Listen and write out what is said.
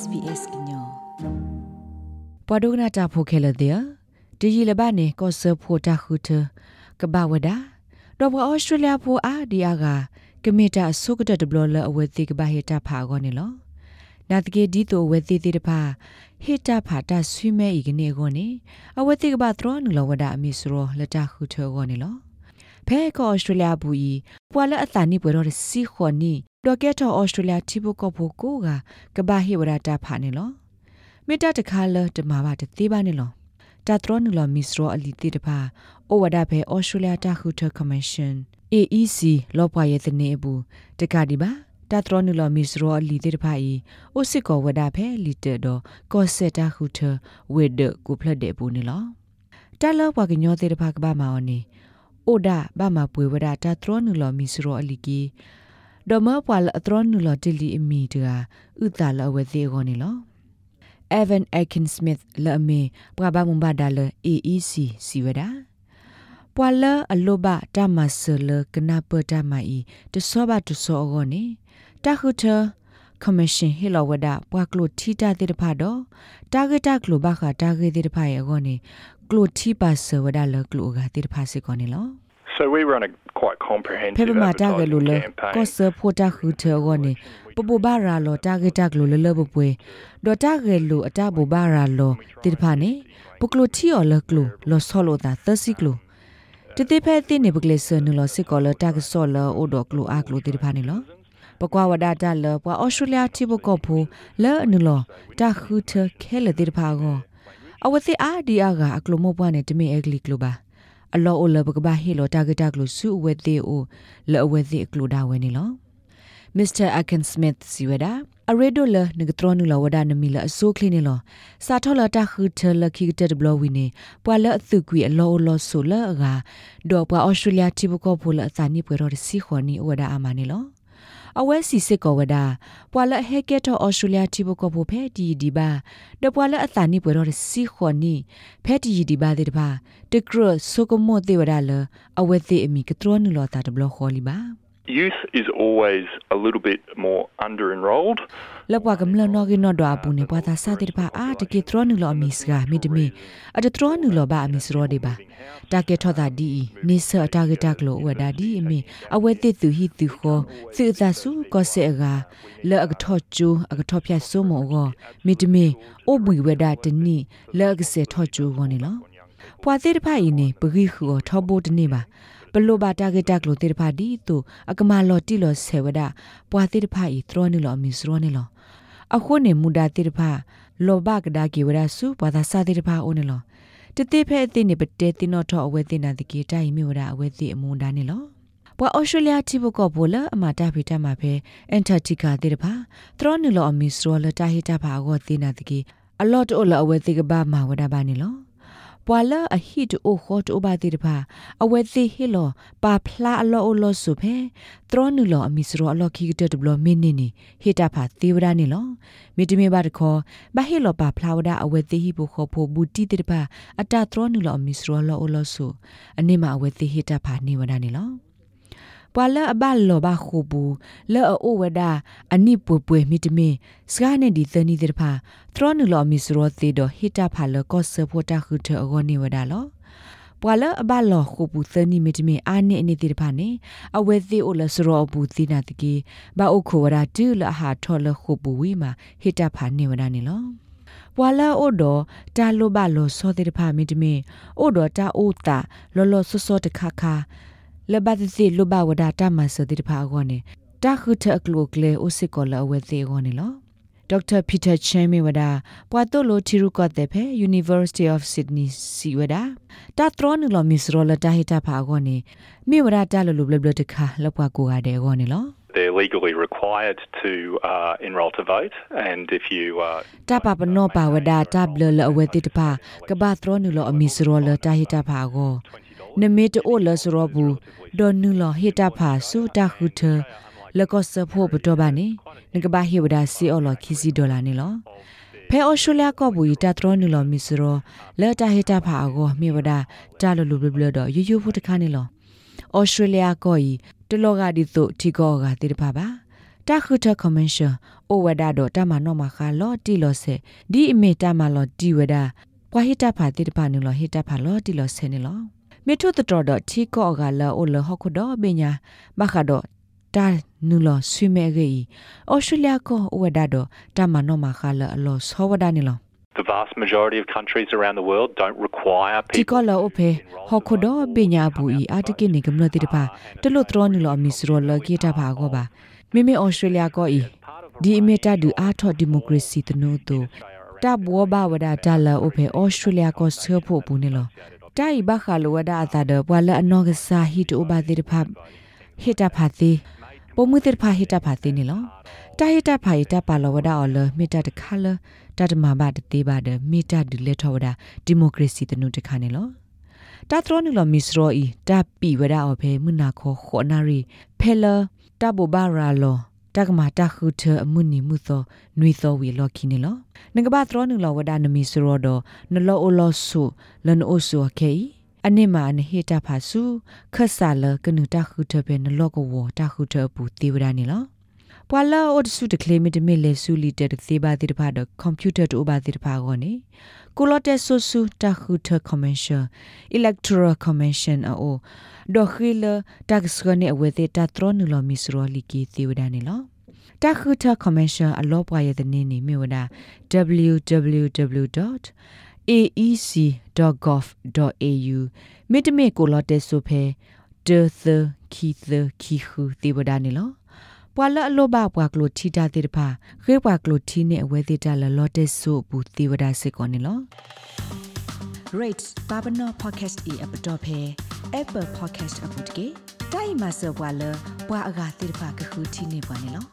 SBS ညောပဒုနာတာဖိုခဲလတဲ့ဒီရီလဘနေကောဆဖိုတာခုတကဘာဝဒါတော့ဘောဩစတြေးလျဖိုအာဒီယာကကမီတာဆုကတဒဘလလအဝဲတိကဘာဟေတာဖာကောနေလောနာတကေဒီတိုဝဲတိတိတဖာဟေတာဖာတာဆွေမဲဤကနေကောနေအဝဲတိကဘာသရောနုလဝဒါအမီစရောလတာခုထောကောနေလောဖဲကောဩစတြေးလျဘူဤပွာလအသနိပွေတော့စီခွန်နီ ဒေါ်ကက်ထောဩစတြေးလျတီဘုကောဖိုကိုကကဘာဟေဝရတာဖာနေလောမေတ္တာတခါလတမဘာတသေးပါနေလောတာထရနူလမစ္စရောအလီတီတပါဩဝဒဖဲဩစတြေးလျတာခုထကမရှင် AEC လောပွားရဲ့တနေဘူးတကဒီပါတာထရနူလမစ္စရောအလီတီတပါဤဩစစ်ကောဝဒဖဲလီတေတော့ကော့ဆက်တာခုထဝေဒကိုဖလက်တဲ့ဘူးနေလောတာလောပွားကညောတဲ့တပါကဘာမောင်နေအိုဒါဘာမပွေဝဒတာထရနူလမစ္စရောအလီကီ ဒမပွာလအထရနူလတလီအမီတကဥတာလဝဲသေးကောနေလော Evan Akin Smith လအမေပကဘာမုံဘာဒါလ AEC စီဝဒပွာလအလောဘတာမဆလကနာပတာမီတဆောဘတဆောဂောနေတခုထကမရှင်ဟီလဝဒပွာကလိုတီတာတေတဖာတော့တာဂက်တာကလိုဘခတာဂက်တေတဖာရဲ့ဂောနေကလိုတီပါဆဝဒလကလိုကတေတဖာစစ်ကောနေလော So we run a quite comprehensive ဖေမတာဂလူလကောဆဖိုတာခူထေဂောနေပပဘာရာလောတာဂက်တာဂလူလလဘပွေဒေါ်တာဂယ်လူအတဘူဘာရာလောတိတဖာနေပကလိုတီော်လကလူလောဆောလိုတာသစီကလူတတိဖဲတိနေပကလေဆနလောစစ်ကောလတာကဆောလအိုဒကလူအကလူတိတဖာနေလောပကွာဝဒတာလပွာအော်စတြေးလျတိဘကောဖူလဲနုလောတာခူထခဲလတိတဖာကောအဝသိအာဒီအာကအကလူမောပွားနေတမေအကလီကလူပါ အလောအိုလဘကဘာဟီလိုတာဂက်တာကလူစုဝဲသေးအိုလောဝဲသေးကလူဒါဝဲနေလောမစ္စတာအကန်စမစ်စီဝဒါအရေဒိုလနဂထရနူလဝဒနမီလအစိုးကလင်းနေလောစာထောလတာခူထလခိကတဘလဝီနေပွာလအသုကွေအလောအလောဆိုလအကဒေါ်ပွာဩစတြေးလျတိဘကောဖိုလအစာနိပွေတော်စီခွန်နီဝဒအာမနေလော အဝဲစီစစ်ကောဝဒပွာလဟဲကက်တော့ဩစတြေးလျတိဘကောဖိုဖဲဒီဒီဘာဒပွာလအစာနိပွေတော်စီခွန်နီဖဲဒီဒီဘာတဲ့တပါတကရဆုကမောတေဝဒလအဝဲသေးအမီကထရနူလတာတဘလခေါ်လီပါ youth is always a little bit more under enrolled လောက်ပါကမလနော်ကနော်ဒွာပူနေပွားသာစာတိတပါအာတကေထရနူလောအမီစကမိတမီအတထရနူလောဘာအမီစရောဒီပါတာကေထောတာဒီနေဆာတာဂက်တာကလောဝဒါဒီအမီအဝဲတိသူဟီသူခောသူသာစုကောစေအကလောအကထောချူအကထောဖြတ်ဆုမောကောမိတမီအိုဘွေဝဒါတနီလောကစေထောချူကောနေလောပွာသေးတဖိုင်နေပဂိခုထောဘိုတနေပါ ဘလိုဘာတာဂက်တက်လိုတေတဖာဒီတူအကမာလော်တီလော်ဆေဝဒပွာတေတဖာဤသရောနေလော်မီစရောနေလော်အခုနေမူဒါတေတဖာလောဘကဒါကေဝရစုပွာသာစာတေတဖာအိုနေလော်တတိဖဲအသိနေပတဲတင်တော့ထောအဝဲတင်နာတကေတိုင်မြေဝရအဝဲတိအမွန်ဒါနေလော်ပွာဩစတြေးလျတိဘကောဘောလအမတာဖိတမှာဖဲအန်တာတီကာတေတဖာသရောနေလော်အမီစရောလတာဟီတာဖာအောတင်နာတကေအလော့တိုလအဝဲတိကဘာမာဝဒဘာနေလော် ပွာလာအဟိတိုခေါတိုဘာတိတဖာအဝဲသိဟီလောပါဖလာအလောအလောဆုဖဲသရောနုလောအမီစရောအလောခိကတတဘလမင်းနေနေဟိတာဖာသေဝရနေလောမိတမေဘာတခောဘဟီလောပါဖလာဝဒအဝဲသိဟိဘခောဖိုဘူတီတိတဖာအတသရောနုလောအမီစရောလောအလောဆုအနေမအဝဲသိဟိတာဖာနေဝဒနေလော ပွာလအဘလောဘခုဘူးလောအိုဝဒအနိပွပွေမိတမင်စကားနဲ့ဒီသနီတဲ့ဖာသရနုလောမီစရောသေးတော့ဟိတာဖာလောကောဆဖို့တာခုထအောနေဝဒလောပွာလအဘလောခုဘူးသနီမိတမင်အာနိအနေတဲ့ဖာနေအဝဲသေးအိုလစရောဘူးသီနာတကေဘာအိုခိုဝဒတူလဟာထောလခုဘူးဝီမာဟိတာဖာနေဝဒနေလောပွာလာအိုဒတာလိုဘလောစောတဲ့ဖာမိတမင်အိုဒတာအိုတာလောလောဆောဆောတခါခါ လဘတ်စီလဘဝဒတာမဆတိတဖာကောနေတာခုထအကလုကလေအိုစစ်ကောလအဝဲသေးကောနေလောဒေါက်တာပီတာချန်မီဝဒါပွာတိုလိုတီရူကော့တဲ့ဖဲ University of Sydney စီဝဒါတာထရနူလမီစရောလတာဟီတာဖာကောနေမိဝဒါတာလလူဘလဘလတခါလောက်ပွားကိုရတဲ့ကောနေလော they're legally required to uh, enroll to vote and if you uh, ta pa pa no pa wada ta blo la awe ti ta pa ka ba tro nu lo ami sro la ta hi ta pa go နမေတအိုလစရောဘူးဒေါ်နူလဟေတာဖာစူတာခုထလကောစဖို့ဘတော်ပါနေငကဘာဟေဝဒါစီအော်လခီစီဒေါ်လာနေလောဖဲအော်စတြေးလျကောဘူတာထရနူလမီစရောလဲတာဟေတာဖာအကိုမြေဝဒါတာလလူဘလဘလတော့ယူယူဖို့တခါနေလောဩစတြေးလျကောဤတလောကဒီသို့ထီကောကတိတဖာပါတာခုထကွန်မန်ရှယ်အိုဝဒါတော့တမနောမခါလော်တီလော်ဆေဒီအမေတမလော်တီဝဒါပွာဟိတဖာတိတပါနုလော်ဟိတဖာလော်တီလော်ဆေနေလော မေထုတတော်တော့ထီကောကလာအိုလဟခုတော့ပညာမခါတော့တာနုလော်ဆွေမဲကြီးဩစတြေးလျကောဝဒါတော့တမနောမခါလော်အလော်ဆောဝဒါနေလော The vast majority of countries around the world don't require တီ people ကောလောအဖေဟခုတော့ပညာဘူးဤအာတကိနေကမ္လတိတပါတလို့တော်နုလော်မီစရောလကီတာပါကောပါမိမိဩစတြေးလျကောဤဒီအမီတာဒူအာထော်ဒီမိုကရေစီ တနိုးတူတဘောဘဝဒတာလာအဖေဩစတြေးလျကောဆပ်ဖို့ဘူးနေလောတိုင်ဘခါလဝဒအတာဒဘွာလအနောကစာဟီတိုဘာတိတဖဟီတာဖာတိပုံမှုတိတဖဟီတာဖာတိနေလောတာဟီတာဖာဟီတာပါလဝဒအော်လမီတာတခါလတတမဘာတတေးပါဒမီတာဒူလက်ထောဝဒဒီမိုကရေစီတနုတခါနေလောတာထရနီလမစ္စရောဤတာပီဝဒအော်ဖေမနာခောခောနာရီဖဲလတဘဘာရာလော တကမာတခုထအမှုနီမှုသောနွေသောဝီလော်ခိနေလောငကဘာထရနီလဝဒနမစ္စရောဒနလောအိုလောဆုလန်အိုဆုခေအနိမာနဟေတာဖာစုခဆာလကနုတခုထပဲနလောကဝတခုထဘူးတေဝဒနေလော ပွာလာအိုဒစုတကလေမီတမီလေဆူလီတက်သေးပါတိတဖာတော့ကွန်ပျူတာတူပါတိတဖာကောနေကိုလတက်ဆူဆူတခုထကွန်မန်ရှင်အီလက်ထရကွန်မန်ရှင်အိုဒိုခီလတက်စကနေအဝေသေးတထရနူလမီစရောလီကီသေဝဒနေလောတခုထကွန်မန်ရှင်အလောပွားရတဲ့နေနေမြဝဒ www. aec.gov.au မိတမေကိုလတက်ဆိုဖဲဒေသခီသခီခူတေဝဒနေလော ပွာလအလောဘပွာကလိုထီတာတေတဖာခေပွာကလိုထီနေအဝဲသေးတာလလောတက်ဆိုဘူးတေဝဒစစ်ကောနေလော rates babano podcast e app dot phe apple podcast app တကေတိုင်မဆောဘွာလဘွာအဂါတေတဖာကခုထီနေပွားနေလော